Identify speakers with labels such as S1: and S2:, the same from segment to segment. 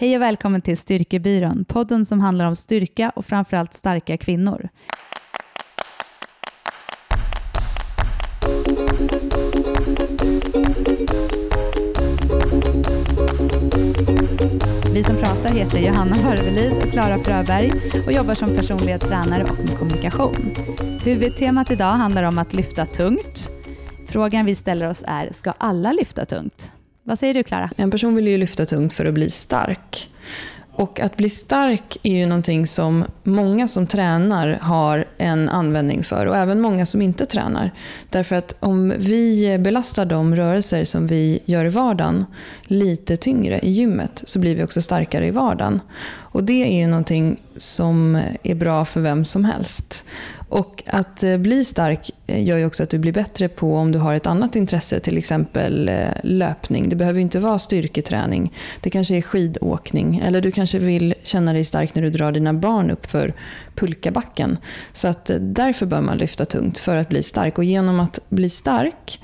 S1: Hej och välkommen till Styrkebyrån, podden som handlar om styrka och framförallt starka kvinnor. Vi som pratar heter Johanna Hörvelid och Klara Fröberg och jobbar som personliga tränare och med kommunikation. Huvudtemat idag handlar om att lyfta tungt. Frågan vi ställer oss är, ska alla lyfta tungt? Vad säger du Klara?
S2: En person vill ju lyfta tungt för att bli stark. Och att bli stark är ju någonting som många som tränar har en användning för och även många som inte tränar. Därför att om vi belastar de rörelser som vi gör i vardagen lite tyngre i gymmet så blir vi också starkare i vardagen. Och det är ju någonting som är bra för vem som helst. Och att eh, bli stark eh, gör ju också att du blir bättre på om du har ett annat intresse, till exempel eh, löpning. Det behöver ju inte vara styrketräning. Det kanske är skidåkning. Eller du kanske vill känna dig stark när du drar dina barn upp för pulkabacken. Så att därför bör man lyfta tungt för att bli stark. Och genom att bli stark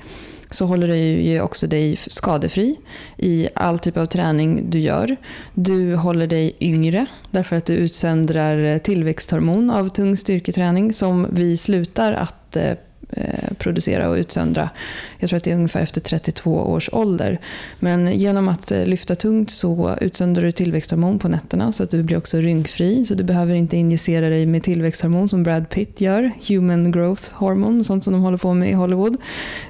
S2: så håller du ju också dig skadefri i all typ av träning du gör. Du håller dig yngre därför att du utsöndrar tillväxthormon av tung styrketräning som vi slutar att eh, Eh, producera och utsöndra. Jag tror att det är ungefär efter 32 års ålder. Men genom att eh, lyfta tungt så utsöndrar du tillväxthormon på nätterna så att du blir också rynkfri. Så du behöver inte injicera dig med tillväxthormon som Brad Pitt gör. Human growth hormone, sånt som de håller på med i Hollywood.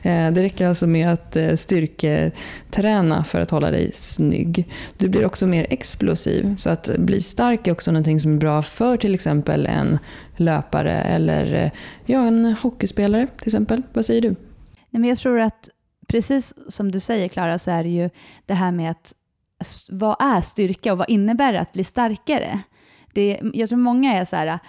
S2: Eh, det räcker alltså med att styrketräna för att hålla dig snygg. Du blir också mer explosiv. Så att bli stark är också någonting som är bra för till exempel en löpare eller eh, ja, en hockeyspelare till exempel. Vad säger du?
S1: Nej, men jag tror att precis som du säger Klara så är det ju det här med att vad är styrka och vad innebär det att bli starkare? Det, jag tror många är så här,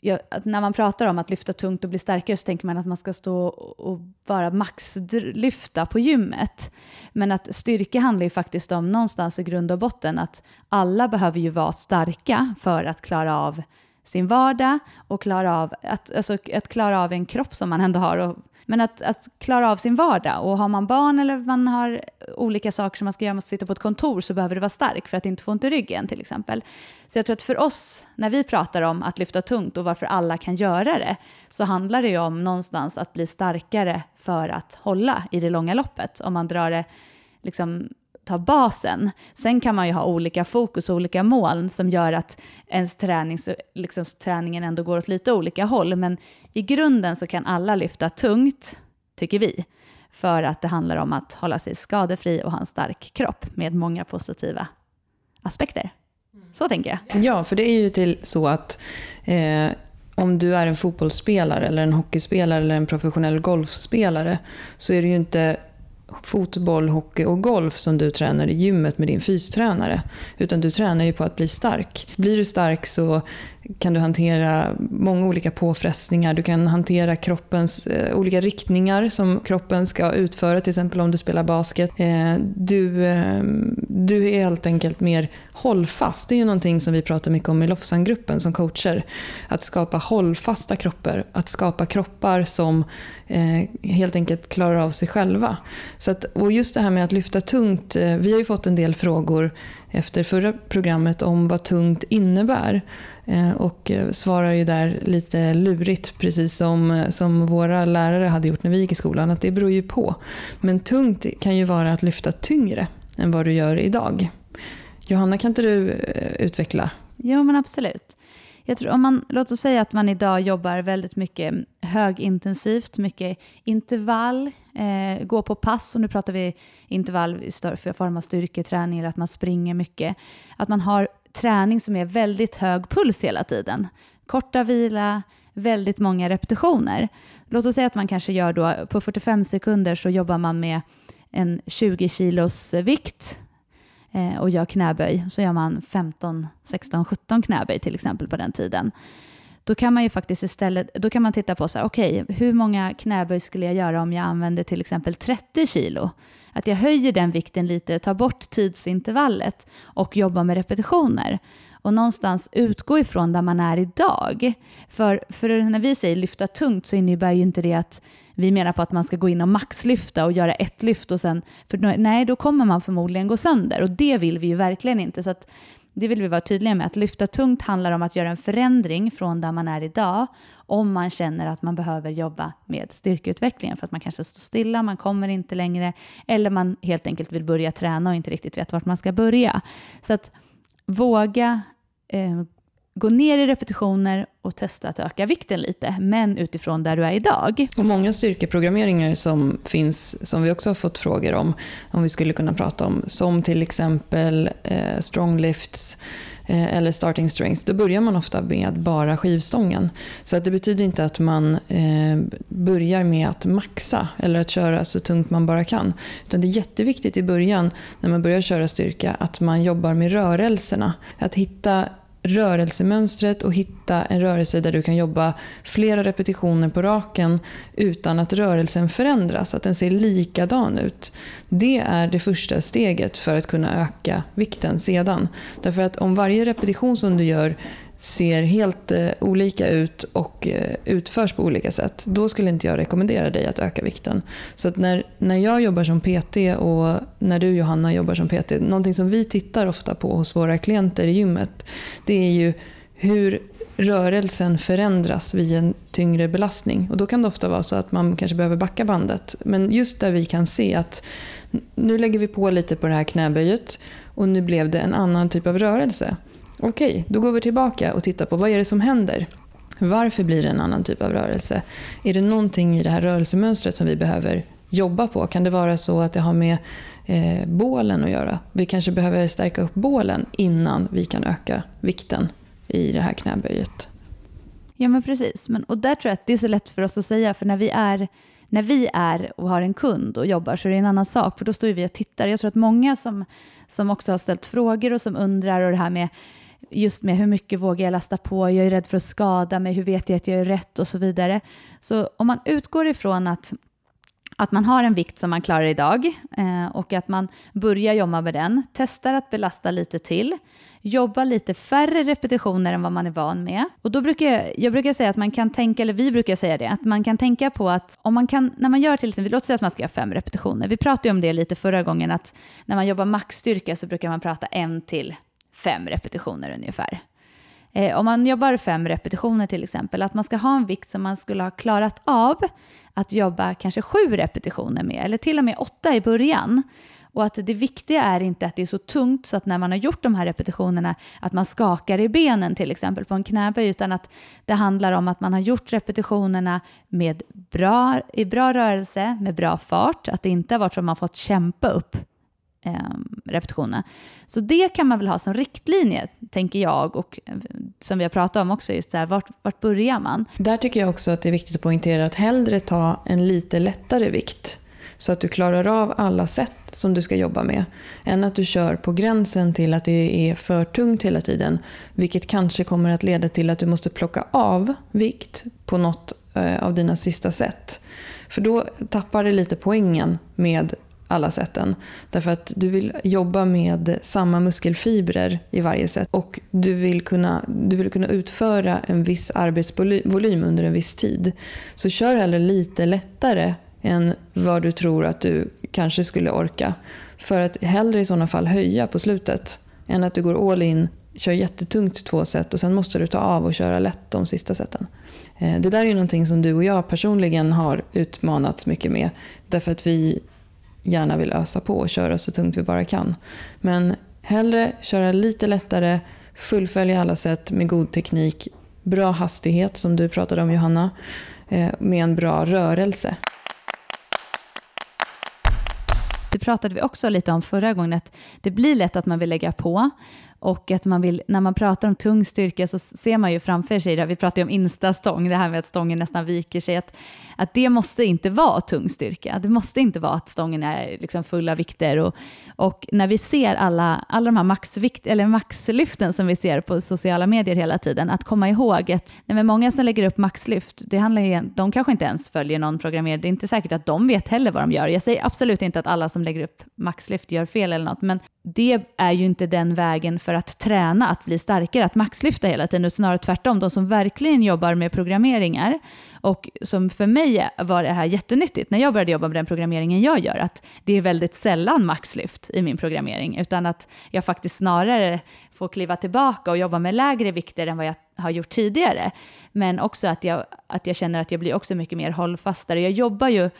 S1: jag, när man pratar om att lyfta tungt och bli starkare så tänker man att man ska stå och bara maxlyfta på gymmet. Men att styrka handlar ju faktiskt om någonstans i grund och botten att alla behöver ju vara starka för att klara av sin vardag och klara av, att, alltså, att klara av en kropp som man ändå har. Och, men att, att klara av sin vardag. Och har man barn eller man har olika saker som man ska göra, man ska sitta på ett kontor, så behöver du vara stark för att inte få ont i ryggen till exempel. Så jag tror att för oss, när vi pratar om att lyfta tungt och varför alla kan göra det, så handlar det ju om någonstans att bli starkare för att hålla i det långa loppet. Om man drar det liksom ta basen. Sen kan man ju ha olika fokus och olika mål som gör att ens träning, liksom, träningen ändå går åt lite olika håll. Men i grunden så kan alla lyfta tungt, tycker vi, för att det handlar om att hålla sig skadefri och ha en stark kropp med många positiva aspekter. Så tänker jag.
S2: Ja, för det är ju till så att eh, om du är en fotbollsspelare, eller en hockeyspelare eller en professionell golfspelare så är det ju inte fotboll, hockey och golf som du tränar i gymmet med din fystränare. Utan du tränar ju på att bli stark. Blir du stark så kan du hantera många olika påfrestningar. Du kan hantera kroppens eh, olika riktningar som kroppen ska utföra, till exempel om du spelar basket. Eh, du, eh, du är helt enkelt mer hållfast. Det är ju någonting som vi pratar mycket om i Lofsangruppen som coacher. Att skapa hållfasta kroppar, att skapa kroppar som eh, helt enkelt klarar av sig själva. Så att, och just det här med att lyfta tungt. Eh, vi har ju fått en del frågor efter förra programmet om vad tungt innebär. Eh, och eh, svarar ju där lite lurigt, precis som, som våra lärare hade gjort när vi gick i skolan, att det beror ju på. Men tungt kan ju vara att lyfta tyngre än vad du gör idag. Johanna, kan inte du eh, utveckla?
S1: Jo, men absolut. Jag tror om man, låt oss säga att man idag jobbar väldigt mycket högintensivt, mycket intervall, eh, gå på pass, och nu pratar vi intervall i större form av styrketräning eller att man springer mycket. Att man har träning som är väldigt hög puls hela tiden. Korta vila, väldigt många repetitioner. Låt oss säga att man kanske gör då, på 45 sekunder så jobbar man med en 20 kilos vikt eh, och gör knäböj. Så gör man 15, 16, 17 knäböj till exempel på den tiden. Då kan man ju faktiskt istället, då kan man titta på så här, okej, okay, hur många knäböj skulle jag göra om jag använder till exempel 30 kilo? Att jag höjer den vikten lite, tar bort tidsintervallet och jobbar med repetitioner. och någonstans utgå ifrån där man är idag. För, för när vi säger lyfta tungt så innebär ju inte det att vi menar på att man ska gå in och maxlyfta och göra ett lyft och sen, för nej, då kommer man förmodligen gå sönder och det vill vi ju verkligen inte. Så att det vill vi vara tydliga med. Att lyfta tungt handlar om att göra en förändring från där man är idag om man känner att man behöver jobba med styrkeutvecklingen för att man kanske står stilla, man kommer inte längre eller man helt enkelt vill börja träna och inte riktigt vet vart man ska börja. Så att våga eh, gå ner i repetitioner och testa att öka vikten lite, men utifrån där du är idag.
S2: Och många styrkeprogrammeringar som finns, som vi också har fått frågor om, om vi skulle kunna prata om, som till exempel eh, strong lifts, eh, eller starting strength, då börjar man ofta med bara skivstången. Så att det betyder inte att man eh, börjar med att maxa eller att köra så tungt man bara kan. Utan det är jätteviktigt i början, när man börjar köra styrka, att man jobbar med rörelserna. Att hitta rörelsemönstret och hitta en rörelse där du kan jobba flera repetitioner på raken utan att rörelsen förändras, att den ser likadan ut. Det är det första steget för att kunna öka vikten sedan. Därför att om varje repetition som du gör ser helt eh, olika ut och eh, utförs på olika sätt, då skulle inte jag rekommendera dig att öka vikten. Så när, när jag jobbar som PT och när du Johanna jobbar som PT, någonting som vi tittar ofta på hos våra klienter i gymmet, det är ju hur rörelsen förändras vid en tyngre belastning. Och då kan det ofta vara så att man kanske behöver backa bandet. Men just där vi kan se att nu lägger vi på lite på det här knäböjet och nu blev det en annan typ av rörelse. Okej, då går vi tillbaka och tittar på vad är det som händer. Varför blir det en annan typ av rörelse? Är det någonting i det här rörelsemönstret som vi behöver jobba på? Kan det vara så att det har med eh, bålen att göra? Vi kanske behöver stärka upp bålen innan vi kan öka vikten i det här knäböjet.
S1: Ja men precis, men, och där tror jag att det är så lätt för oss att säga, för när vi är när vi är och har en kund och jobbar så är det en annan sak, för då står vi och tittar. Jag tror att många som, som också har ställt frågor och som undrar och det här med just med hur mycket vågar jag lasta på, jag är rädd för att skada mig, hur vet jag att jag är rätt och så vidare. Så om man utgår ifrån att att man har en vikt som man klarar idag eh, och att man börjar jobba med den, testar att belasta lite till, jobba lite färre repetitioner än vad man är van med. Och då brukar jag, jag brukar säga att man kan tänka, eller vi brukar säga det, att man kan tänka på att om man kan, när man gör till exempel, låt säga att man ska göra fem repetitioner. Vi pratade ju om det lite förra gången, att när man jobbar maxstyrka så brukar man prata en till fem repetitioner ungefär. Eh, om man jobbar fem repetitioner till exempel, att man ska ha en vikt som man skulle ha klarat av att jobba kanske sju repetitioner med, eller till och med åtta i början. Och att det viktiga är inte att det är så tungt så att när man har gjort de här repetitionerna att man skakar i benen till exempel på en knäböj, utan att det handlar om att man har gjort repetitionerna med bra, i bra rörelse, med bra fart, att det inte har varit så att man fått kämpa upp Ehm, repetitionerna. Så det kan man väl ha som riktlinje, tänker jag, och eh, som vi har pratat om också, just så här, vart, vart börjar man?
S2: Där tycker jag också att det är viktigt att poängtera att hellre ta en lite lättare vikt så att du klarar av alla sätt som du ska jobba med. Än att du kör på gränsen till att det är för tungt hela tiden. Vilket kanske kommer att leda till att du måste plocka av vikt på något eh, av dina sista sätt, För då tappar det lite poängen med alla sätten. Därför att du vill jobba med samma muskelfibrer i varje sätt och du vill kunna, du vill kunna utföra en viss arbetsvolym under en viss tid. Så kör hellre lite lättare än vad du tror att du kanske skulle orka. För att hellre i sådana fall höja på slutet än att du går all in, kör jättetungt två set och sen måste du ta av och köra lätt de sista seten. Eh, det där är ju någonting som du och jag personligen har utmanats mycket med. Därför att vi gärna vill ösa på och köra så tungt vi bara kan. Men hellre köra lite lättare, fullfölja alla sätt med god teknik, bra hastighet som du pratade om Johanna, eh, med en bra rörelse.
S1: Det pratade vi också lite om förra gången, att det blir lätt att man vill lägga på och att man vill, när man pratar om tung styrka så ser man ju framför sig, vi pratar ju om instastång, det här med att stången nästan viker sig, att, att det måste inte vara tung styrka. Det måste inte vara att stången är liksom av vikter. Och, och när vi ser alla, alla de här maxvikt, eller maxlyften som vi ser på sociala medier hela tiden, att komma ihåg att nej, många som lägger upp maxlyft, det handlar ju, de kanske inte ens följer någon programmerare, det är inte säkert att de vet heller vad de gör. Jag säger absolut inte att alla som lägger upp maxlyft gör fel eller något. Men det är ju inte den vägen för att träna, att bli starkare, att maxlyfta hela tiden. och Snarare tvärtom, de som verkligen jobbar med programmeringar och som för mig var det här jättenyttigt när jag började jobba med den programmeringen jag gör, att det är väldigt sällan maxlyft i min programmering, utan att jag faktiskt snarare får kliva tillbaka och jobba med lägre vikter än vad jag har gjort tidigare. Men också att jag, att jag känner att jag blir också mycket mer hållfastare. Jag jobbar ju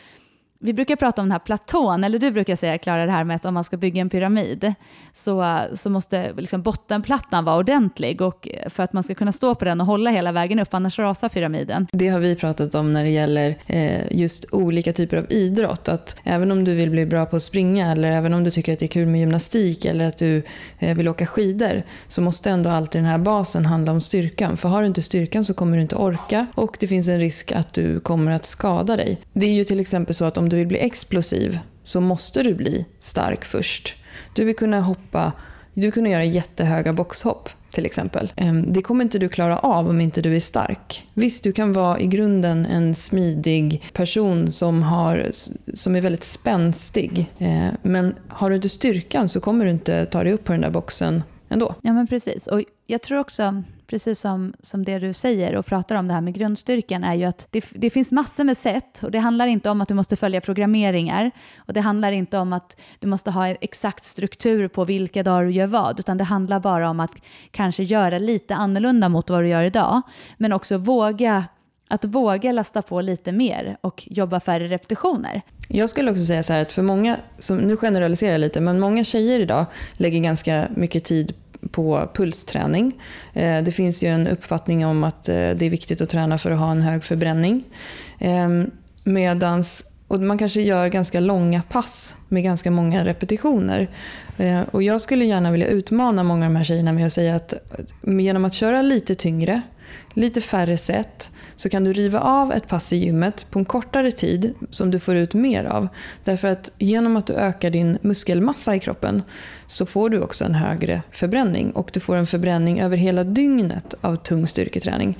S1: vi brukar prata om den här platån, eller du brukar säga Klara det här med att om man ska bygga en pyramid så, så måste liksom bottenplattan vara ordentlig och för att man ska kunna stå på den och hålla hela vägen upp, annars rasar pyramiden.
S2: Det har vi pratat om när det gäller eh, just olika typer av idrott. Att även om du vill bli bra på att springa eller även om du tycker att det är kul med gymnastik eller att du eh, vill åka skidor så måste ändå alltid den här basen handla om styrkan. För har du inte styrkan så kommer du inte orka och det finns en risk att du kommer att skada dig. Det är ju till exempel så att om du vill bli explosiv så måste du bli stark först. Du vill kunna hoppa, du vill kunna göra jättehöga boxhopp till exempel. Ehm, det kommer inte du klara av om inte du är stark. Visst, du kan vara i grunden en smidig person som, har, som är väldigt spänstig. Ehm, men har du inte styrkan så kommer du inte ta dig upp på den där boxen ändå.
S1: Ja, men precis. Och jag tror också precis som, som det du säger och pratar om det här med grundstyrkan, är ju att det, det finns massor med sätt och det handlar inte om att du måste följa programmeringar och det handlar inte om att du måste ha en exakt struktur på vilka dagar du gör vad, utan det handlar bara om att kanske göra lite annorlunda mot vad du gör idag, men också våga att våga lasta på lite mer och jobba färre repetitioner.
S2: Jag skulle också säga så här att för många, som, nu generaliserar jag lite, men många tjejer idag lägger ganska mycket tid på pulsträning. Eh, det finns ju en uppfattning om att eh, det är viktigt att träna för att ha en hög förbränning. Ehm, medans, och man kanske gör ganska långa pass med ganska många repetitioner. Eh, och jag skulle gärna vilja utmana många av de här tjejerna med att säga att genom att köra lite tyngre, lite färre set, så kan du riva av ett pass i gymmet på en kortare tid som du får ut mer av. Därför att genom att du ökar din muskelmassa i kroppen så får du också en högre förbränning och du får en förbränning över hela dygnet av tung styrketräning.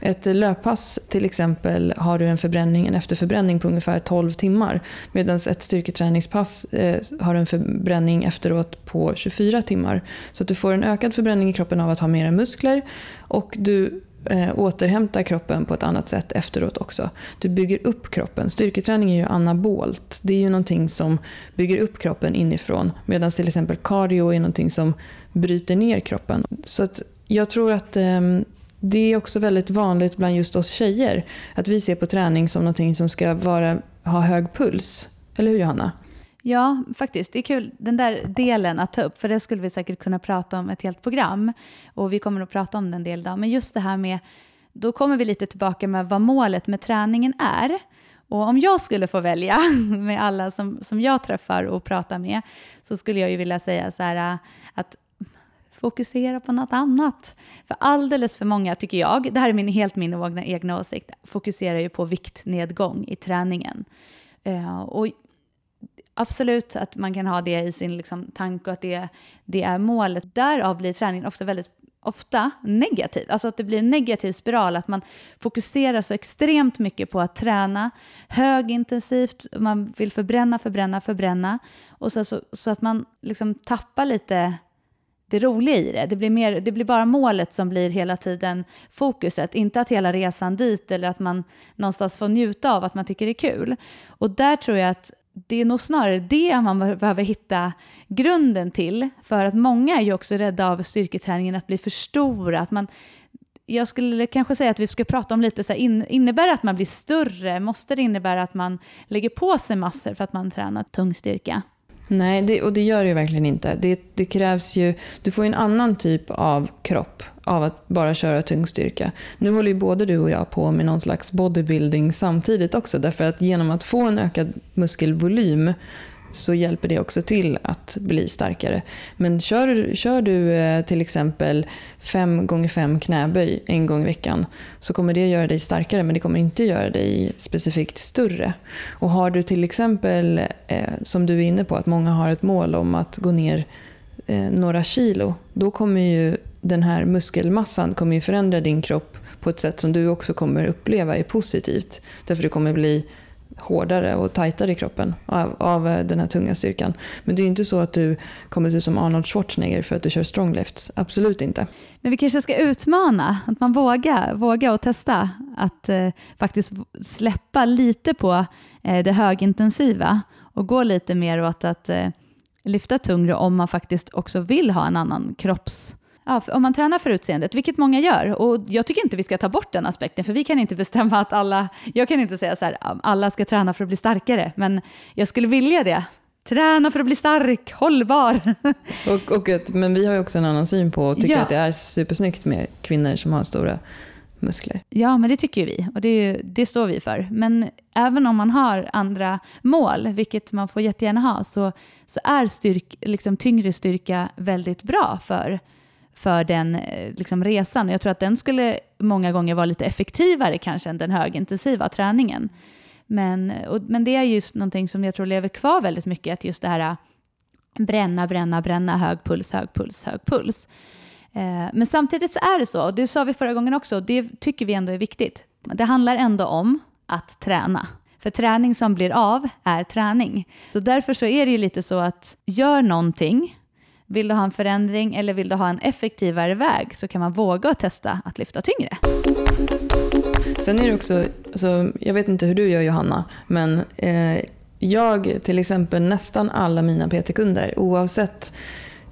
S2: Ett löppass till exempel har du en förbränning, en efterförbränning på ungefär 12 timmar. Medan ett styrketräningspass eh, har en förbränning efteråt på 24 timmar. Så att du får en ökad förbränning i kroppen av att ha mera muskler och du eh, återhämtar kroppen på ett annat sätt efteråt också. Du bygger upp kroppen. Styrketräning är ju anabolt. Det är ju någonting som bygger upp kroppen inifrån. Medan till exempel cardio är någonting som bryter ner kroppen. Så att jag tror att eh, det är också väldigt vanligt bland just oss tjejer att vi ser på träning som någonting som ska vara, ha hög puls. Eller hur Johanna?
S1: Ja, faktiskt. Det är kul, den där delen att ta upp, för det skulle vi säkert kunna prata om ett helt program. Och vi kommer att prata om den del idag. Men just det här med, då kommer vi lite tillbaka med vad målet med träningen är. Och om jag skulle få välja med alla som, som jag träffar och pratar med, så skulle jag ju vilja säga så här äh, att fokusera på något annat. För alldeles för många, tycker jag, det här är min, helt min egna åsikt, fokuserar ju på viktnedgång i träningen. Uh, och absolut att man kan ha det i sin liksom, tanke och att det, det är målet. Därav blir träningen också väldigt ofta negativ. Alltså att det blir en negativ spiral, att man fokuserar så extremt mycket på att träna högintensivt, man vill förbränna, förbränna, förbränna. Och så, så, så att man liksom tappar lite det roliga i det. Det blir, mer, det blir bara målet som blir hela tiden fokuset, inte att hela resan dit eller att man någonstans får njuta av att man tycker det är kul. Och där tror jag att det är nog snarare det man behöver hitta grunden till. För att många är ju också rädda av styrketräningen att bli för stora. Att man, jag skulle kanske säga att vi ska prata om lite så här, in, innebär det att man blir större? Måste det innebära att man lägger på sig massor för att man tränar tung styrka?
S2: Nej, det, och det gör det ju verkligen inte. Det, det krävs ju, du får ju en annan typ av kropp av att bara köra tung styrka. Nu håller ju både du och jag på med någon slags bodybuilding samtidigt också. Därför att genom att få en ökad muskelvolym så hjälper det också till att bli starkare. Men kör, kör du eh, till exempel 5 gånger 5 knäböj en gång i veckan så kommer det göra dig starkare men det kommer inte göra dig specifikt större. Och har du till exempel, eh, som du är inne på, att många har ett mål om att gå ner eh, några kilo, då kommer ju den här muskelmassan kommer ju förändra din kropp på ett sätt som du också kommer uppleva är positivt. Därför du kommer bli hårdare och tajtare i kroppen av, av eh, den här tunga styrkan. Men det är ju inte så att du kommer se ut som Arnold Schwarzenegger för att du kör stronglifts. Absolut inte.
S1: Men vi kanske ska utmana, att man vågar, vågar och testa att eh, faktiskt släppa lite på eh, det högintensiva och gå lite mer åt att eh, lyfta tungre om man faktiskt också vill ha en annan kropps ja, om man tränar för utseendet, vilket många gör. Och jag tycker inte vi ska ta bort den aspekten, för vi kan inte bestämma att alla, jag kan inte säga så här, alla ska träna för att bli starkare, men jag skulle vilja det. Träna för att bli stark, hållbar.
S2: Och, och ett, men vi har ju också en annan syn på och tycker ja. att det är supersnyggt med kvinnor som har stora muskler.
S1: Ja, men det tycker vi och det, det, står vi för. Men även om man har andra mål, vilket man får jättegärna ha, så, så är styrk, liksom, tyngre styrka väldigt bra för för den eh, liksom, resan. Jag tror att den skulle många gånger vara lite effektivare kanske än den högintensiva träningen. Men, eh, och, men det är just någonting som jag tror lever kvar väldigt mycket, att just det här eh, bränna, bränna, bränna, hög puls, hög puls, hög puls. Eh, men samtidigt så är det så, och det sa vi förra gången också, och det tycker vi ändå är viktigt. Det handlar ändå om att träna. För träning som blir av är träning. Så därför så är det ju lite så att gör någonting vill du ha en förändring eller vill du ha en effektivare väg så kan man våga testa att lyfta tyngre.
S2: Sen är det också, alltså, jag vet inte hur du gör Johanna, men eh, jag till exempel nästan alla mina PT-kunder oavsett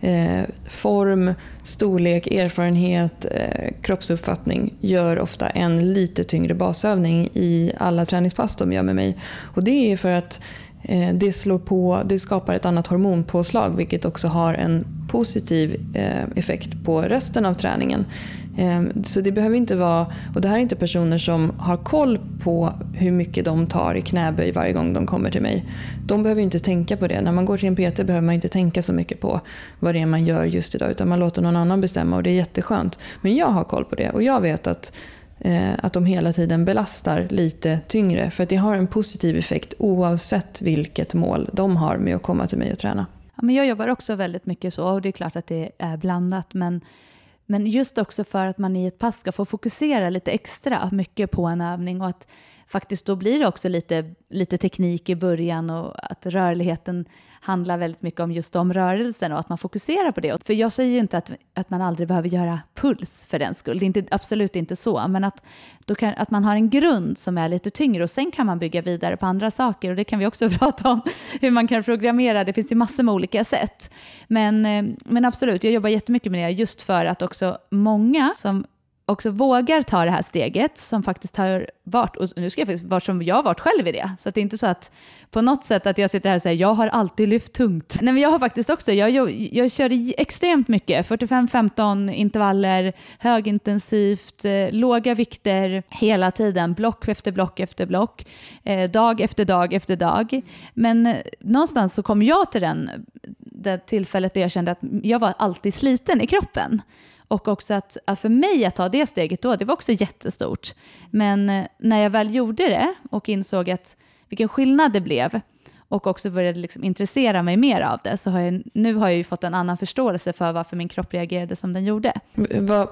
S2: eh, form, storlek, erfarenhet, eh, kroppsuppfattning gör ofta en lite tyngre basövning i alla träningspass de gör med mig. Och det är för att Eh, det, slår på, det skapar ett annat hormonpåslag vilket också har en positiv eh, effekt på resten av träningen. Eh, så det behöver inte vara, och det här är inte personer som har koll på hur mycket de tar i knäböj varje gång de kommer till mig. De behöver inte tänka på det. När man går till en PT behöver man inte tänka så mycket på vad det är man gör just idag utan man låter någon annan bestämma och det är jätteskönt. Men jag har koll på det och jag vet att Eh, att de hela tiden belastar lite tyngre. För att det har en positiv effekt oavsett vilket mål de har med att komma till mig och träna.
S1: Ja, men jag jobbar också väldigt mycket så och det är klart att det är blandat. Men, men just också för att man i ett pass ska få fokusera lite extra mycket på en övning och att faktiskt då blir det också lite, lite teknik i början och att rörligheten handlar väldigt mycket om just de rörelserna och att man fokuserar på det. För jag säger ju inte att, att man aldrig behöver göra puls för den skull, det är inte, absolut inte så, men att, då kan, att man har en grund som är lite tyngre och sen kan man bygga vidare på andra saker och det kan vi också prata om, hur man kan programmera, det finns ju massor med olika sätt. Men, eh, men absolut, jag jobbar jättemycket med det just för att också många som också vågar ta det här steget som faktiskt har varit, och nu ska jag faktiskt vara som jag har varit själv i det. Så det är inte så att på något sätt att jag sitter här och säger jag har alltid lyft tungt. Nej men jag har faktiskt också, jag, jag, jag körde extremt mycket, 45-15 intervaller, högintensivt, eh, låga vikter hela tiden, block efter block efter block, eh, dag efter dag efter dag. Men eh, någonstans så kom jag till den, det tillfället där jag kände att jag var alltid sliten i kroppen. Och också att, att, för mig att ta det steget då, det var också jättestort. Men eh, när jag väl gjorde det och insåg att vilken skillnad det blev och också började liksom intressera mig mer av det, så har jag, nu har jag ju fått en annan förståelse för varför min kropp reagerade som den gjorde.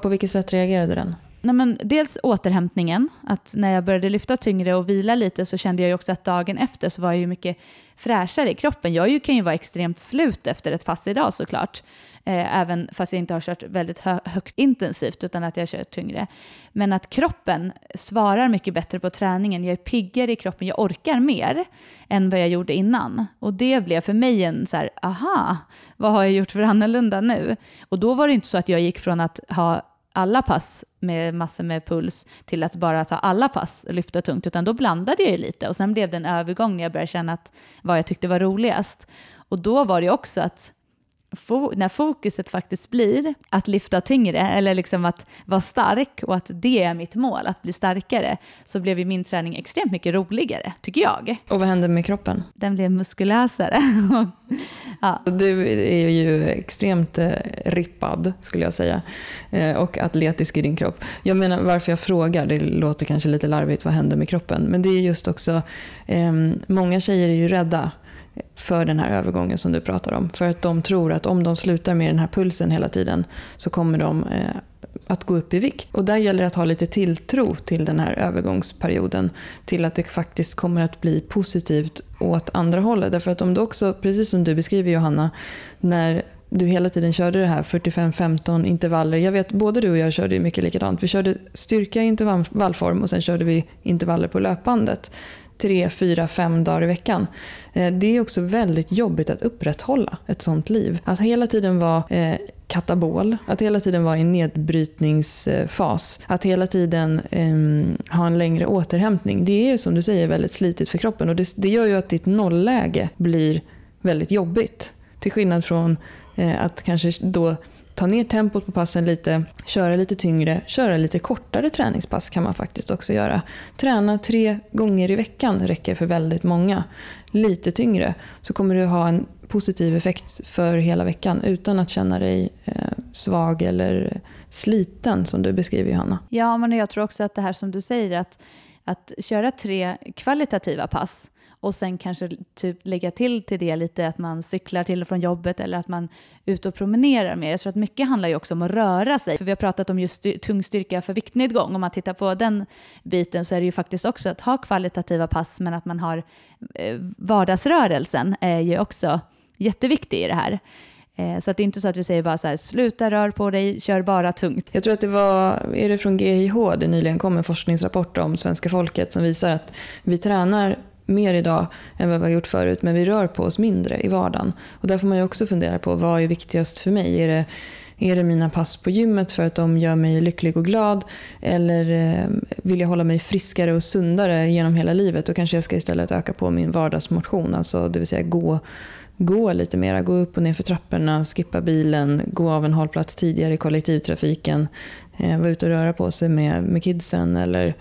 S2: På vilket sätt reagerade den?
S1: Nej, men dels återhämtningen, att när jag började lyfta tyngre och vila lite så kände jag ju också att dagen efter så var jag ju mycket fräschare i kroppen. Jag kan ju vara extremt slut efter ett pass idag såklart, eh, även fast jag inte har kört väldigt hö högt intensivt utan att jag har kört tyngre. Men att kroppen svarar mycket bättre på träningen. Jag är piggare i kroppen, jag orkar mer än vad jag gjorde innan. Och det blev för mig en så här, aha, vad har jag gjort för annorlunda nu? Och då var det inte så att jag gick från att ha alla pass med massor med puls till att bara ta alla pass och lyfta tungt, utan då blandade jag ju lite och sen blev det en övergång när jag började känna att vad jag tyckte var roligast. Och då var det också att när fokuset faktiskt blir att lyfta tyngre eller liksom att vara stark och att det är mitt mål, att bli starkare, så blev ju min träning extremt mycket roligare, tycker jag.
S2: Och vad hände med kroppen?
S1: Den blev muskulösare.
S2: ja. Du är ju extremt eh, rippad, skulle jag säga, eh, och atletisk i din kropp. Jag menar, varför jag frågar, det låter kanske lite larvigt, vad händer med kroppen? Men det är just också, eh, många tjejer är ju rädda för den här övergången som du pratar om. För att de tror att om de slutar med den här pulsen hela tiden så kommer de eh, att gå upp i vikt. Och där gäller det att ha lite tilltro till den här övergångsperioden. Till att det faktiskt kommer att bli positivt åt andra hållet. Därför att om du också, precis som du beskriver Johanna, när du hela tiden körde det här 45-15 intervaller. Jag vet både du och jag körde mycket likadant. Vi körde styrka i intervallform och sen körde vi intervaller på löpbandet. Tre, fyra, fem dagar i veckan. Eh, det är också väldigt jobbigt att upprätthålla ett sånt liv. Att hela tiden vara eh, katabol, att hela tiden vara i nedbrytningsfas, att hela tiden eh, ha en längre återhämtning. Det är som du säger väldigt slitigt för kroppen och det, det gör ju att ditt nollläge blir väldigt jobbigt. Till skillnad från eh, att kanske då ta ner tempot på passen lite, köra lite tyngre, köra lite kortare träningspass kan man faktiskt också göra. Träna tre gånger i veckan räcker för väldigt många. Lite tyngre så kommer du ha en positiv effekt för hela veckan utan att känna dig eh, svag eller sliten som du beskriver Johanna.
S1: Ja, men jag tror också att det här som du säger att, att köra tre kvalitativa pass och sen kanske typ lägga till till det lite att man cyklar till och från jobbet eller att man är ute och promenerar mer. Jag tror att mycket handlar ju också om att röra sig. För vi har pratat om just tung styrka för viktnedgång. Om man tittar på den biten så är det ju faktiskt också att ha kvalitativa pass men att man har eh, vardagsrörelsen är ju också jätteviktig i det här. Eh, så att det är inte så att vi säger bara så här, sluta rör på dig, kör bara tungt.
S2: Jag tror att det var, är det från GIH, det nyligen kom en forskningsrapport om svenska folket som visar att vi tränar mer idag än vad vi har gjort förut, men vi rör på oss mindre i vardagen. Och där får man ju också fundera på vad är viktigast för mig? Är det, är det mina pass på gymmet för att de gör mig lycklig och glad? Eller eh, vill jag hålla mig friskare och sundare genom hela livet? Då kanske jag ska istället öka på min vardagsmotion, alltså det vill säga gå gå lite mera, gå upp och ner för trapporna, skippa bilen, gå av en hållplats tidigare i kollektivtrafiken, eh, vara ute och röra på sig med, med kidsen eller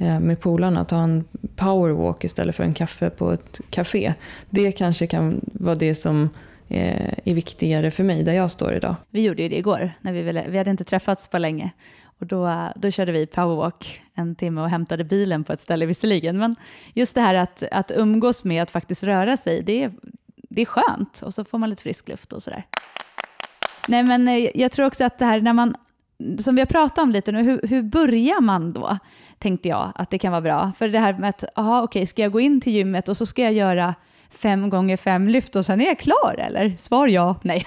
S2: Eh, med polarna, ta en powerwalk istället för en kaffe på ett café. Det kanske kan vara det som eh, är viktigare för mig där jag står idag.
S1: Vi gjorde ju det igår, när vi, ville, vi hade inte träffats på länge. Och då, då körde vi powerwalk en timme och hämtade bilen på ett ställe visserligen. Men just det här att, att umgås med att faktiskt röra sig, det är, det är skönt. Och så får man lite frisk luft och sådär. Nej men eh, jag tror också att det här när man som vi har pratat om lite nu, hur, hur börjar man då? Tänkte jag att det kan vara bra. För det här med att, aha, okej, ska jag gå in till gymmet och så ska jag göra fem gånger fem lyft och sen är jag klar eller? Svar ja, nej.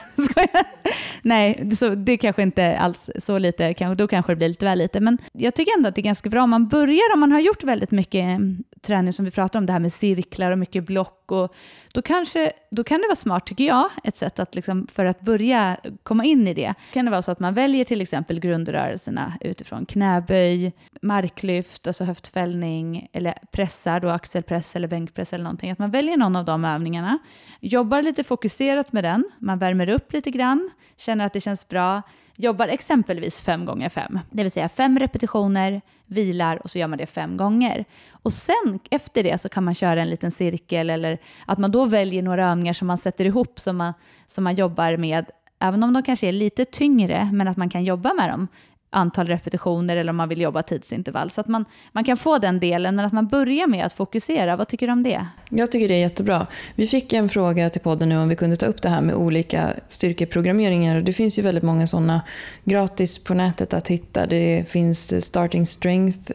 S1: nej, så det kanske inte alls så lite, då kanske det blir lite väl lite. Men jag tycker ändå att det är ganska bra om man börjar, om man har gjort väldigt mycket mm, träning som vi pratar om, det här med cirklar och mycket block. Och då, kanske, då kan det vara smart, tycker jag, ett sätt att liksom, för att börja komma in i det. kan det vara så att man väljer till exempel grundrörelserna utifrån knäböj, marklyft, alltså höftfällning, eller pressar, då axelpress eller bänkpress eller någonting. Att man väljer någon av de övningarna, jobbar lite fokuserat med den, man värmer upp lite grann, känner att det känns bra, jobbar exempelvis fem gånger fem, det vill säga fem repetitioner, vilar och så gör man det fem gånger. Och sen efter det så kan man köra en liten cirkel eller att man då väljer några övningar som man sätter ihop som man, som man jobbar med. Även om de kanske är lite tyngre, men att man kan jobba med dem antal repetitioner eller om man vill jobba tidsintervall. Så att man, man kan få den delen, men att man börjar med att fokusera. Vad tycker du om det?
S2: Jag tycker det är jättebra. Vi fick en fråga till podden nu om vi kunde ta upp det här med olika styrkeprogrammeringar. Det finns ju väldigt många sådana gratis på nätet att hitta. Det finns Starting Strength,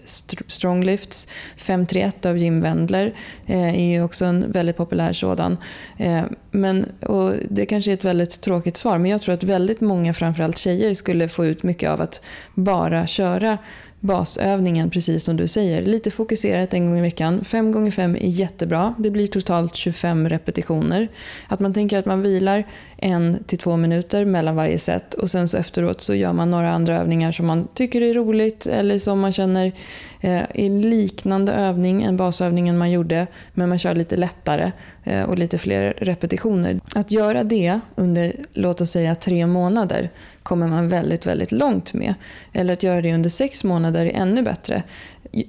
S2: Strong Lifts, 531 av Jim Wendler eh, är ju också en väldigt populär sådan. Eh, men, och det kanske är ett väldigt tråkigt svar, men jag tror att väldigt många, framförallt tjejer, skulle få ut mycket av att bara köra basövningen precis som du säger. Lite fokuserat en gång i veckan. 5 gånger 5 är jättebra. Det blir totalt 25 repetitioner. Att man tänker att man vilar en till två minuter mellan varje set och sen så efteråt så gör man några andra övningar som man tycker är roligt eller som man känner eh, är liknande övning än basövningen man gjorde men man kör lite lättare och lite fler repetitioner. Att göra det under, låt oss säga tre månader kommer man väldigt, väldigt långt med. Eller att göra det under sex månader är ännu bättre.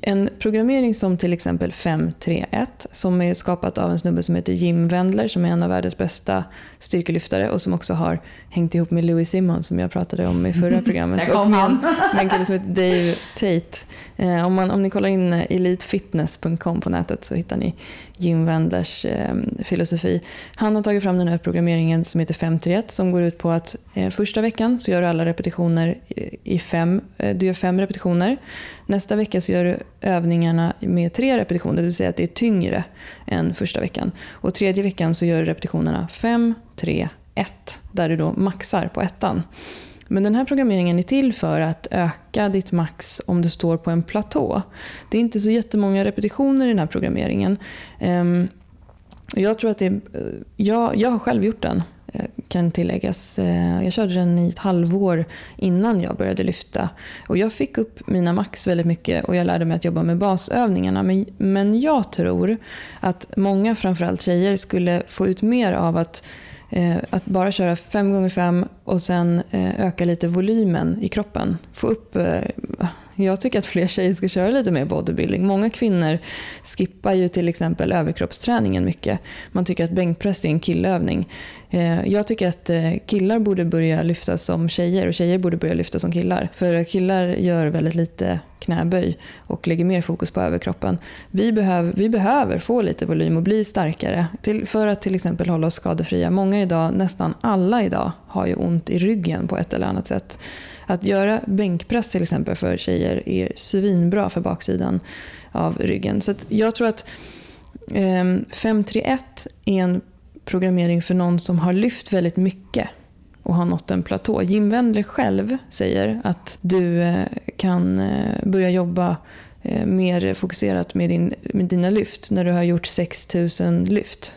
S2: en programmering som till exempel 531 som är skapat av en snubbe som heter Jim Wendler som är en av världens bästa styrkelyftare och som också har hängt ihop med Louis Simmons som jag pratade om i förra programmet.
S1: Där kom han.
S2: med en kille som heter Dave Tate. Eh, om, man, om ni kollar in elitefitness.com på nätet så hittar ni Jim Wendlers eh, filosofi. Han har tagit fram den här programmeringen som heter 531 som går ut på att eh, första veckan så gör du alla repetitioner i, i fem, eh, du gör fem repetitioner. Nästa vecka så gör du övningarna med tre repetitioner, det vill säga att det är tyngre än första veckan. Och tredje veckan så gör du repetitionerna 5, 3, 1 där du då maxar på ettan. Men den här programmeringen är till för att öka ditt max om du står på en platå. Det är inte så jättemånga repetitioner i den här programmeringen. Ehm, jag tror att det är, eh, jag, jag har själv gjort den, eh, kan tilläggas. Eh, jag körde den i ett halvår innan jag började lyfta. Och jag fick upp mina max väldigt mycket och jag lärde mig att jobba med basövningarna. Men, men jag tror att många, framförallt tjejer, skulle få ut mer av att att bara köra 5 gånger 5 och sen eh, öka lite volymen i kroppen. Få upp, eh, jag tycker att fler tjejer ska köra lite mer bodybuilding. Många kvinnor skippar ju till exempel överkroppsträningen mycket. Man tycker att bänkpress är en killövning. Eh, jag tycker att killar borde börja lyfta som tjejer och tjejer borde börja lyfta som killar. För killar gör väldigt lite knäböj och lägger mer fokus på överkroppen. Vi behöver, vi behöver få lite volym och bli starkare till, för att till exempel hålla oss skadefria. Många idag, nästan alla idag, har ju ont i ryggen på ett eller annat sätt. Att göra bänkpress till exempel för tjejer är svinbra för baksidan av ryggen. Så jag tror att eh, 531 är en programmering för någon som har lyft väldigt mycket och har nått en platå. Jim Wendler själv säger att du eh, kan eh, börja jobba eh, mer fokuserat med, din, med dina lyft när du har gjort 6000 lyft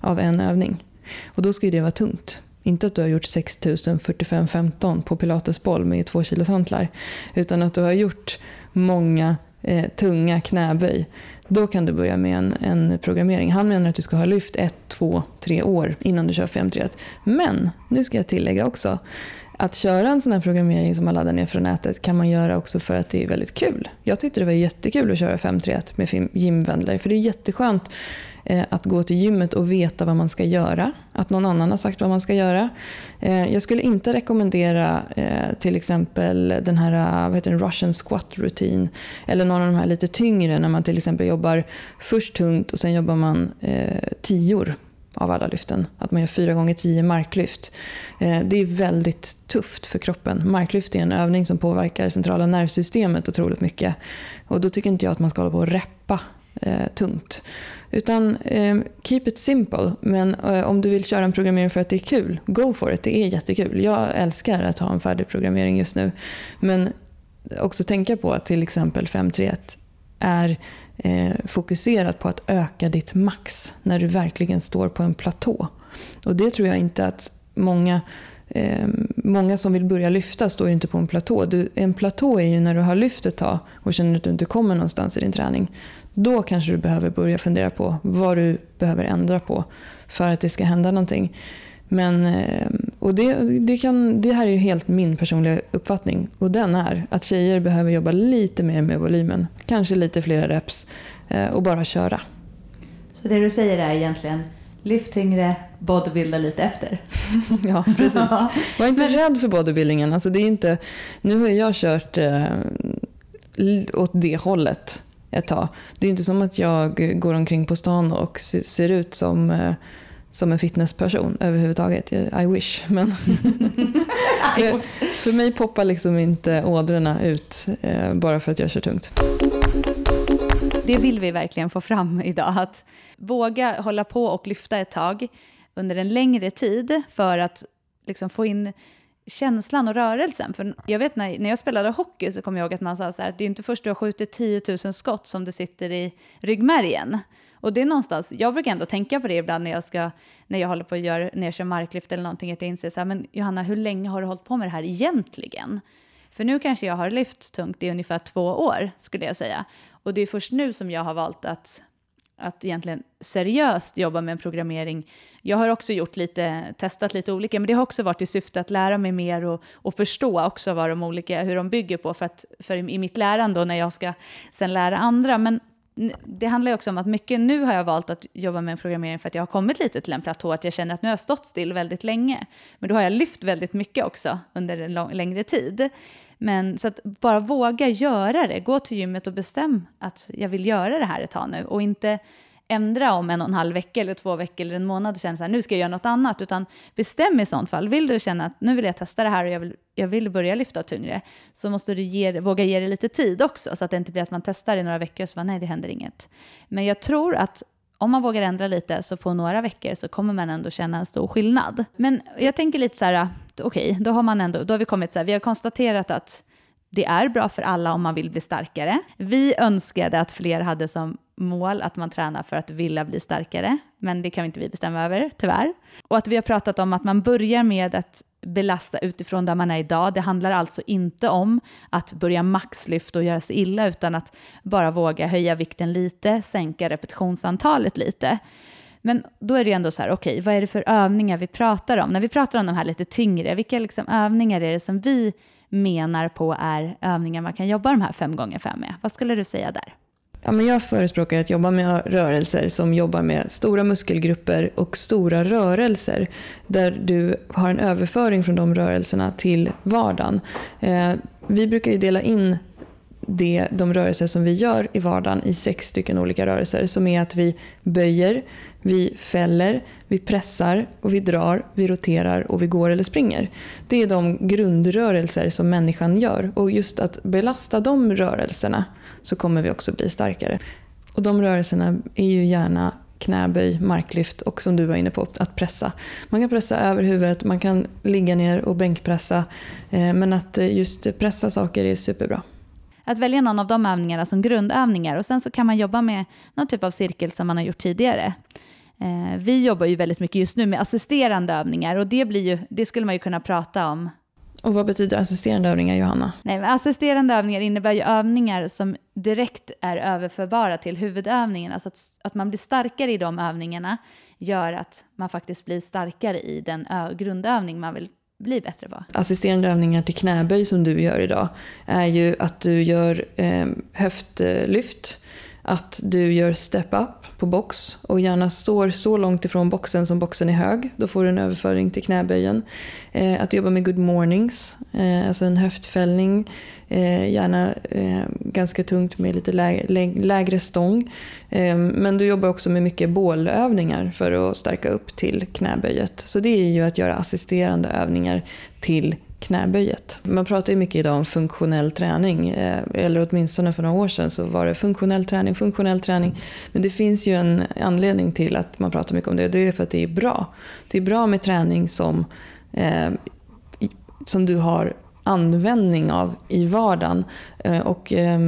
S2: av en övning. Och då ska ju det vara tungt. Inte att du har gjort 6045-15 på pilatesboll med två kilos hantlar. Utan att du har gjort många eh, tunga knäböj. Då kan du börja med en, en, programmering. Han menar att du ska ha lyft ett, två, tre år innan du kör 531. Men, nu ska jag tillägga också, att köra en sån här programmering som man laddar ner från nätet kan man göra också för att det är väldigt kul. Jag tyckte det var jättekul att köra 531 med Jim Wendler, för det är jätteskönt eh, att gå till gymmet och veta vad man ska göra. Att någon annan har sagt vad man ska göra. Eh, jag skulle inte rekommendera eh, till exempel den här vad heter det, Russian squat rutin Eller någon av de här lite tyngre när man till exempel jobbar först tungt och sen jobbar man tior av alla lyften. Att man gör 4 gånger 10 marklyft. Eh, det är väldigt tufft för kroppen. Marklyft är en övning som påverkar centrala nervsystemet otroligt mycket. Och då tycker inte jag att man ska hålla på och reppa eh, tungt. Utan eh, keep it simple. Men eh, om du vill köra en programmering för att det är kul, go for it. Det är jättekul. Jag älskar att ha en färdig programmering just nu. Men också tänka på att till exempel 531 är eh, fokuserat på att öka ditt max när du verkligen står på en platå. Och det tror jag inte att många Eh, många som vill börja lyfta står ju inte på en platå. Du, en platå är ju när du har lyft ett tag och känner att du inte kommer någonstans i din träning. Då kanske du behöver börja fundera på vad du behöver ändra på för att det ska hända någonting. Men, eh, och det, det, kan, det här är ju helt min personliga uppfattning. Och den är att tjejer behöver jobba lite mer med volymen. Kanske lite fler reps eh, och bara köra.
S1: Så det du säger är egentligen lyft tyngre, bodybuilda lite efter.
S2: ja, precis. Var inte Men... rädd för bodybuildingen. Alltså det är inte, nu har jag kört eh, åt det hållet ett tag. Det är inte som att jag går omkring på stan och ser ut som, eh, som en fitnessperson överhuvudtaget. I wish. Men för mig poppar liksom inte ådrorna ut eh, bara för att jag kör tungt.
S1: Det vill vi verkligen få fram idag. Att våga hålla på och lyfta ett tag under en längre tid för att liksom få in känslan och rörelsen. För jag vet när, när jag spelade hockey så kommer jag ihåg att man sa så här, att det är inte först du har skjutit 10 000 skott som det sitter i ryggmärgen. Och det är någonstans, jag brukar ändå tänka på det ibland när jag ska, när jag håller på att göra, när jag kör marklyft eller någonting, att jag inser så här, men Johanna, hur länge har du hållit på med det här egentligen? För nu kanske jag har lyft tungt i ungefär två år, skulle jag säga. Och det är först nu som jag har valt att att egentligen seriöst jobba med en programmering. Jag har också gjort lite, testat lite olika, men det har också varit i syfte att lära mig mer och, och förstå också vad de olika, hur de bygger på, för, att, för i, mitt lärande och när jag ska sen lära andra. Men det handlar också om att mycket, nu har jag valt att jobba med programmering för att jag har kommit lite till en platå, att jag känner att nu har jag stått still väldigt länge. Men då har jag lyft väldigt mycket också under en lång, längre tid. Men så att bara våga göra det, gå till gymmet och bestäm att jag vill göra det här ett tag nu och inte ändra om en och en halv vecka eller två veckor eller en månad och känna så här, nu ska jag göra något annat, utan bestäm i sånt fall. Vill du känna att nu vill jag testa det här och jag vill, jag vill börja lyfta tyngre, så måste du ge, våga ge det lite tid också, så att det inte blir att man testar i några veckor och så bara, nej, det händer inget. Men jag tror att om man vågar ändra lite så på några veckor så kommer man ändå känna en stor skillnad. Men jag tänker lite så här, okej, okay, då har man ändå, då har vi kommit så här, vi har konstaterat att det är bra för alla om man vill bli starkare. Vi önskade att fler hade som mål att man tränar för att vilja bli starkare, men det kan inte vi bestämma över, tyvärr. Och att vi har pratat om att man börjar med att belasta utifrån där man är idag. Det handlar alltså inte om att börja maxlyfta och göra sig illa, utan att bara våga höja vikten lite, sänka repetitionsantalet lite. Men då är det ändå så här, okej, okay, vad är det för övningar vi pratar om? När vi pratar om de här lite tyngre, vilka liksom övningar är det som vi menar på är övningar man kan jobba de här fem gånger fem med? Vad skulle du säga där?
S2: Ja, men jag förespråkar att jobba med rörelser som jobbar med stora muskelgrupper och stora rörelser där du har en överföring från de rörelserna till vardagen. Eh, vi brukar ju dela in det, de rörelser som vi gör i vardagen i sex stycken olika rörelser som är att vi böjer, vi fäller, vi pressar och vi drar, vi roterar och vi går eller springer. Det är de grundrörelser som människan gör och just att belasta de rörelserna så kommer vi också bli starkare. Och de rörelserna är ju gärna knäböj, marklyft och som du var inne på, att pressa. Man kan pressa över huvudet, man kan ligga ner och bänkpressa. Eh, men att eh, just pressa saker är superbra.
S1: Att välja någon av de övningarna som grundövningar och sen så kan man jobba med någon typ av cirkel som man har gjort tidigare. Eh, vi jobbar ju väldigt mycket just nu med assisterande övningar och det, blir ju, det skulle man ju kunna prata om
S2: och vad betyder assisterande övningar, Johanna?
S1: Nej, assisterande övningar innebär ju övningar som direkt är överförbara till huvudövningen. Alltså att, att man blir starkare i de övningarna gör att man faktiskt blir starkare i den grundövning man vill bli bättre på.
S2: Assisterande övningar till knäböj som du gör idag är ju att du gör eh, höftlyft, att du gör step-up på box och gärna står så långt ifrån boxen som boxen är hög. Då får du en överföring till knäböjen. Eh, att jobba med good mornings, eh, alltså en höftfällning. Eh, gärna eh, ganska tungt med lite lägre, lägre stång. Eh, men du jobbar också med mycket bålövningar för att stärka upp till knäböjet. Så det är ju att göra assisterande övningar till knäböjet. Man pratar ju mycket idag om funktionell träning, eh, eller åtminstone för några år sedan så var det funktionell träning, funktionell träning. Men det finns ju en anledning till att man pratar mycket om det och det är för att det är bra. Det är bra med träning som, eh, som du har användning av i vardagen. Eh, och eh,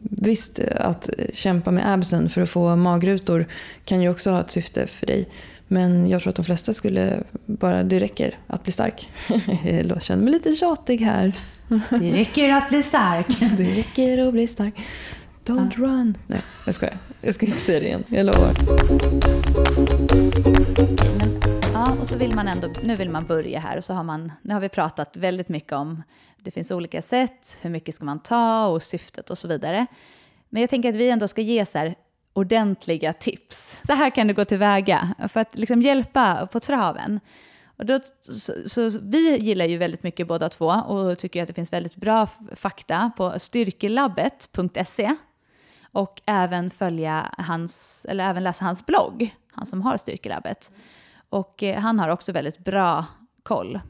S2: visst, att kämpa med absen för att få magrutor kan ju också ha ett syfte för dig. Men jag tror att de flesta skulle bara, det räcker att bli stark. Jag känner mig lite tjatig här.
S1: Det räcker att bli stark.
S2: Det räcker att bli stark. Don't ja. run. Nej, jag skojar. Jag ska inte säga det igen. Jag lovar.
S1: men, ja, och så vill man ändå, nu vill man börja här och så har man, nu har vi pratat väldigt mycket om, det finns olika sätt, hur mycket ska man ta och syftet och så vidare. Men jag tänker att vi ändå ska ge så här, ordentliga tips. Så här kan du gå tillväga för att liksom hjälpa på traven. Och då, så, så, vi gillar ju väldigt mycket båda två och tycker att det finns väldigt bra fakta på styrkelabbet.se och även följa hans, eller även läsa hans blogg, han som har Styrkelabbet. Och eh, han har också väldigt bra koll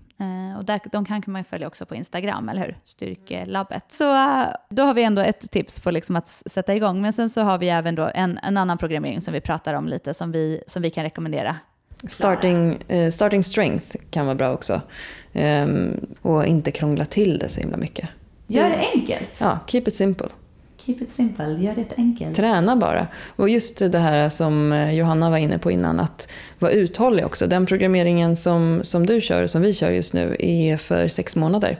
S1: och där, de kan man följa också på Instagram, eller hur? Styrkelabbet. Så uh, då har vi ändå ett tips på liksom att sätta igång. Men sen så har vi även då en, en annan programmering som vi pratar om lite, som vi, som vi kan rekommendera.
S2: Starting, uh, starting strength kan vara bra också. Um, och inte krångla till det så himla mycket.
S1: Gör det enkelt.
S2: Ja, keep it simple.
S1: Keep it simple, gör det enkelt.
S2: Träna bara. Och just det här som eh, Johanna var inne på innan, att vara uthållig också. Den programmeringen som, som du kör, som vi kör just nu, är för sex månader.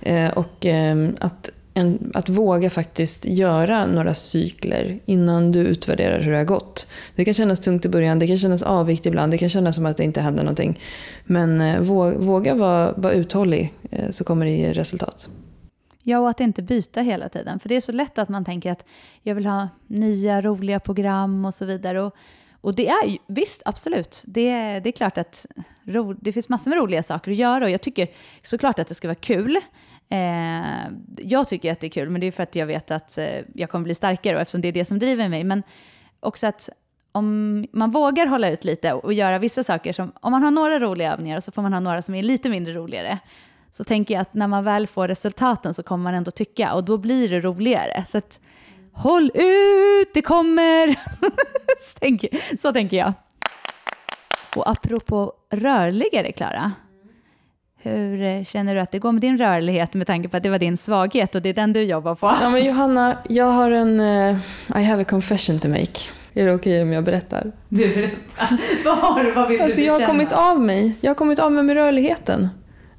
S2: Eh, och eh, att en, att våga faktiskt göra några cykler innan du utvärderar hur det har gått. Det kan kännas tungt i början, det kan kännas avvikt ibland, det kan kännas som att det inte händer någonting. Men eh, våga vara, vara uthållig så kommer det ge resultat.
S1: Ja, och att inte byta hela tiden. För det är så lätt att man tänker att jag vill ha nya roliga program och så vidare. Och, och det är ju, visst, absolut. Det, det är klart att ro, det finns massor med roliga saker att göra och jag tycker såklart att det ska vara kul. Eh, jag tycker att det är kul, men det är för att jag vet att eh, jag kommer bli starkare och eftersom det är det som driver mig. Men också att om man vågar hålla ut lite och göra vissa saker som, om man har några roliga övningar och så får man ha några som är lite mindre roligare, så tänker jag att när man väl får resultaten så kommer man ändå tycka och då blir det roligare. Så att, håll ut, det kommer! så tänker jag. Och apropå rörligare, Klara. Hur känner du att det går med din rörlighet med tanke på att det var din svaghet och det är den du jobbar på?
S2: Ja, men Johanna, jag har en... Uh, I have a confession to make. Är det okej okay om jag berättar?
S1: Du berättar. vad har du? Vad vill
S2: alltså,
S1: du
S2: jag har kommit av mig. Jag har kommit av mig med rörligheten.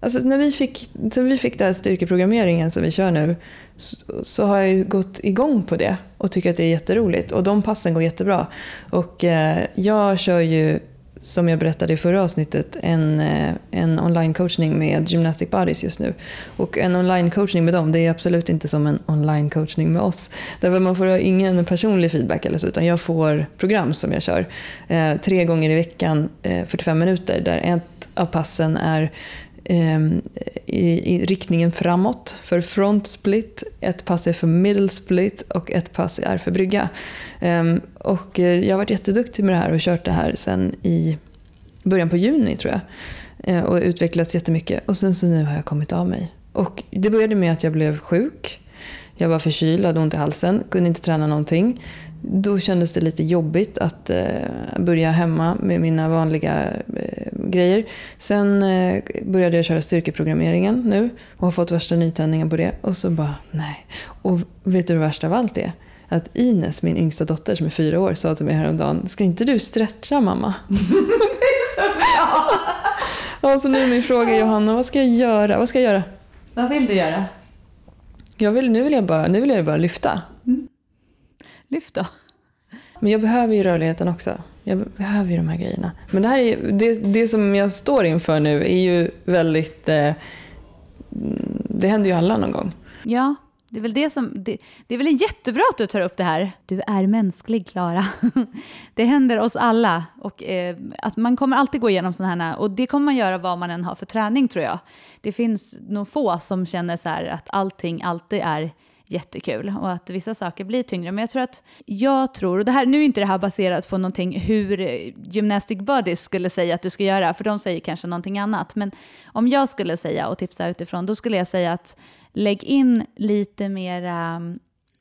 S2: Alltså, när, vi fick, sen vi fick den här styrkeprogrammeringen som vi kör nu så, så, har jag gått igång på det och tycker att det är jätteroligt. Och de passen går jättebra. Och eh, jag kör ju som jag berättade i förra avsnittet, en, eh, en online-coachning med Gymnastic Bodies just nu. Och en online-coachning med dem, det är absolut inte som en online-coachning med oss. Därför man får ingen personlig feedback eller så, utan jag får program som jag kör. Eh, tre gånger i veckan, eh, 45 minuter, där ett av passen är Ehm, i, i, riktningen framåt för front split, ett pass är för middle split och ett pass är för brygga. Ehm, och eh, jag har varit jätteduktig med det här och kört det här sen i början på juni tror jag. Eh, och utvecklats jättemycket. Och sen så nu har jag kommit av mig. Och det började med att jag blev sjuk. Jag var förkyld, hade ont i halsen, kunde inte träna någonting. Då kändes det lite jobbigt att eh, börja hemma med mina vanliga eh, grejer. Sen eh, började jag köra styrkeprogrammeringen nu och har fått värsta nytändningen på det. Och så bara, nej. Och vet du det värsta av allt är? Att Ines, min yngsta dotter som är fyra år, sa till mig häromdagen, ska inte du stretcha mamma? det är så bra! Så nu är min fråga Johanna, vad ska jag göra? Vad ska jag göra?
S1: Vad vill du göra?
S2: Jag vill, nu, vill jag bara, nu vill jag bara lyfta. Mm.
S1: Lyft då.
S2: Men jag behöver ju rörligheten också. Jag behöver ju de här grejerna. Men det, här är, det, det som jag står inför nu är ju väldigt... Eh, det händer ju alla någon gång.
S1: Ja, det är väl det som... Det, det är väl jättebra att du tar upp det här. Du är mänsklig, Klara. det händer oss alla. Och, eh, att man kommer alltid gå igenom sådana här... Och det kommer man göra vad man än har för träning, tror jag. Det finns nog få som känner så att allting alltid är jättekul och att vissa saker blir tyngre. Men jag tror att, jag tror, och det här, nu är inte det här baserat på någonting hur Gymnastic Buddies skulle säga att du ska göra, för de säger kanske någonting annat. Men om jag skulle säga och tipsa utifrån, då skulle jag säga att lägg in lite mera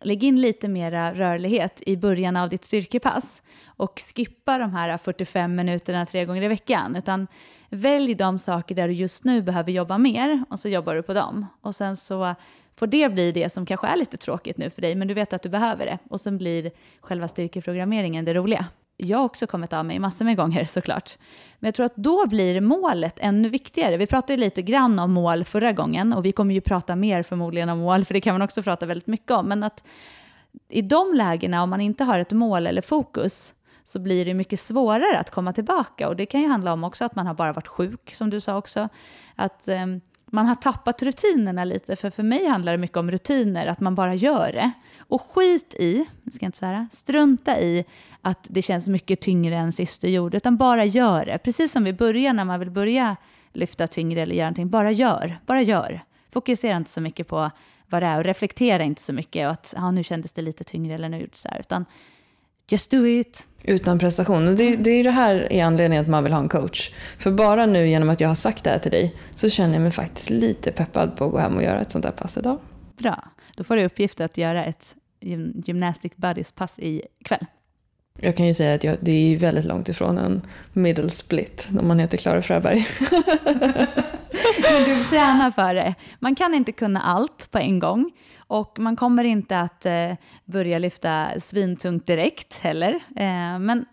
S1: Lägg in lite mera rörlighet i början av ditt styrkepass och skippa de här 45 minuterna tre gånger i veckan. Utan välj de saker där du just nu behöver jobba mer och så jobbar du på dem. Och sen så får det bli det som kanske är lite tråkigt nu för dig, men du vet att du behöver det. Och sen blir själva styrkeprogrammeringen det roliga. Jag har också kommit av mig massor med gånger såklart. Men jag tror att då blir målet ännu viktigare. Vi pratade lite grann om mål förra gången och vi kommer ju prata mer förmodligen om mål, för det kan man också prata väldigt mycket om. Men att i de lägena, om man inte har ett mål eller fokus, så blir det mycket svårare att komma tillbaka. Och det kan ju handla om också att man har bara varit sjuk, som du sa också. Att... Eh, man har tappat rutinerna lite, för för mig handlar det mycket om rutiner, att man bara gör det. Och skit i, nu ska jag inte svära, strunta i att det känns mycket tyngre än sist du gjorde, utan bara gör det. Precis som vi börjar när man vill börja lyfta tyngre eller göra någonting, bara gör, bara gör. Fokusera inte så mycket på vad det är och reflektera inte så mycket och att ja, nu kändes det lite tyngre eller nu så här, utan Just do it.
S2: Utan prestation. Det, det är det här är anledningen att man vill ha en coach. För bara nu genom att jag har sagt det här till dig så känner jag mig faktiskt lite peppad på att gå hem och göra ett sånt här pass idag.
S1: Bra. Då får du uppgift att göra ett gymnastic buddies-pass ikväll.
S2: Jag kan ju säga att jag, det är väldigt långt ifrån en middle split om man heter Klara Fröberg.
S1: Men du tränar för det. Man kan inte kunna allt på en gång. Och man kommer inte att eh, börja lyfta svintungt direkt heller. Eh, men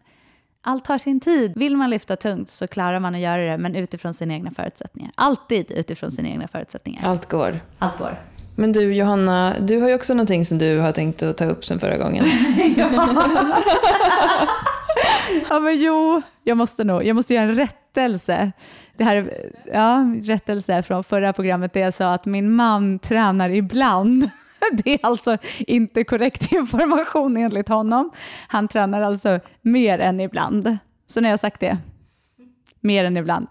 S1: allt har sin tid. Vill man lyfta tungt så klarar man att göra det, men utifrån sina egna förutsättningar. Alltid utifrån sina egna förutsättningar.
S2: Allt går.
S1: Allt går.
S2: Men du Johanna, du har ju också någonting som du har tänkt att ta upp sen förra gången.
S1: ja men jo, jag måste nog, jag måste göra en rättelse. Det här, ja, rättelse från förra programmet där jag sa att min man tränar ibland. Det är alltså inte korrekt information enligt honom. Han tränar alltså mer än ibland. Så när jag sagt det, mer än ibland.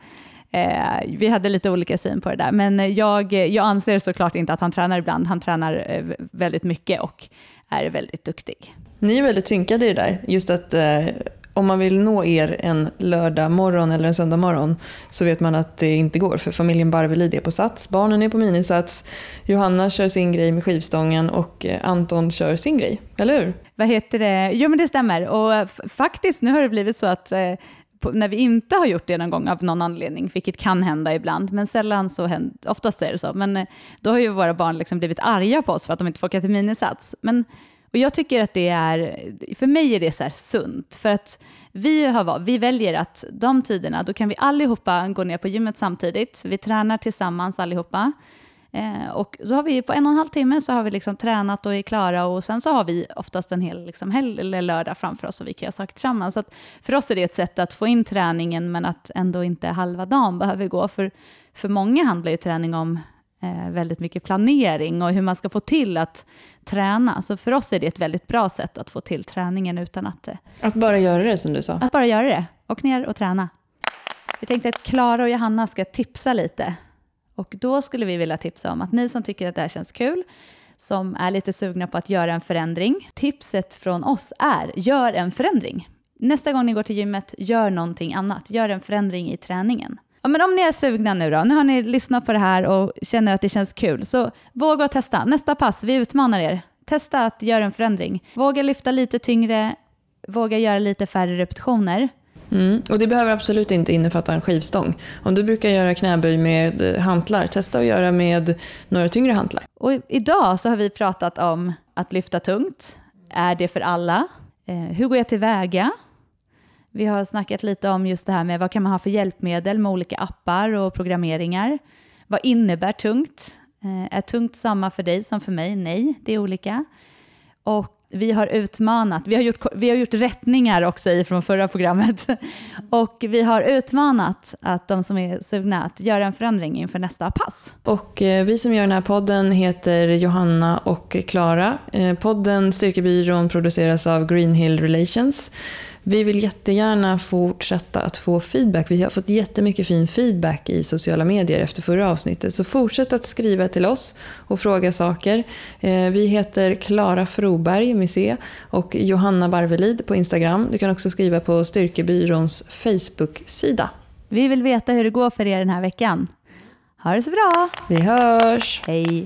S1: Eh, vi hade lite olika syn på det där, men jag, jag anser såklart inte att han tränar ibland. Han tränar eh, väldigt mycket och är väldigt duktig.
S2: Ni är väldigt synkade i det där. Just att eh, om man vill nå er en lördag morgon eller en söndag morgon så vet man att det inte går för familjen Barvelid är på sats, barnen är på minisats, Johanna kör sin grej med skivstången och eh, Anton kör sin grej, eller hur?
S1: Vad heter det? Jo men det stämmer och eh, faktiskt nu har det blivit så att eh, när vi inte har gjort det någon gång av någon anledning, vilket kan hända ibland, men sällan så händer, oftast är det så, men eh, då har ju våra barn liksom blivit arga på oss för att de inte får åka till minisats. Men, och jag tycker att det är, för mig är det så här sunt, för att vi, har, vi väljer att de tiderna, då kan vi allihopa gå ner på gymmet samtidigt, vi tränar tillsammans allihopa, Eh, och då har vi på en och en halv timme så har vi liksom tränat och är klara och sen så har vi oftast en hel liksom helg eller lördag framför oss och vi kan göra saker tillsammans. Så för oss är det ett sätt att få in träningen men att ändå inte halva dagen behöver gå. För, för många handlar ju träning om väldigt mycket planering och hur man ska få till att träna. Så för oss är det ett väldigt bra sätt att få till träningen utan att... Eh,
S2: att bara göra det som du sa?
S1: Att bara göra det. Och ner och träna. Vi tänkte att Klara och Johanna ska tipsa lite och då skulle vi vilja tipsa om att ni som tycker att det här känns kul, som är lite sugna på att göra en förändring, tipset från oss är gör en förändring. Nästa gång ni går till gymmet, gör någonting annat. Gör en förändring i träningen. Ja, men om ni är sugna nu då, nu har ni lyssnat på det här och känner att det känns kul, så våga och testa. Nästa pass, vi utmanar er. Testa att göra en förändring. Våga lyfta lite tyngre, våga göra lite färre repetitioner.
S2: Mm. Och det behöver absolut inte innefatta en skivstång. Om du brukar göra knäböj med hantlar, testa att göra med några tyngre hantlar.
S1: Och idag så har vi pratat om att lyfta tungt. Är det för alla? Eh, hur går jag tillväga? Vi har snackat lite om just det här med vad kan man ha för hjälpmedel med olika appar och programmeringar. Vad innebär tungt? Eh, är tungt samma för dig som för mig? Nej, det är olika. Och vi har utmanat, vi har gjort, vi har gjort rättningar också ifrån från förra programmet. Och vi har utmanat att de som är sugna att göra en förändring inför nästa pass.
S2: Och eh, vi som gör den här podden heter Johanna och Klara. Eh, podden Styrkebyrån produceras av Greenhill Relations. Vi vill jättegärna fortsätta att få feedback. Vi har fått jättemycket fin feedback i sociala medier efter förra avsnittet. Så fortsätt att skriva till oss och fråga saker. Eh, vi heter Klara Froberg med C och Johanna Barvelid på Instagram. Du kan också skriva på Styrkebyråns Facebook-sida.
S1: Vi vill veta hur det går för er den här veckan. Ha det så bra!
S2: Vi hörs!
S1: Hej!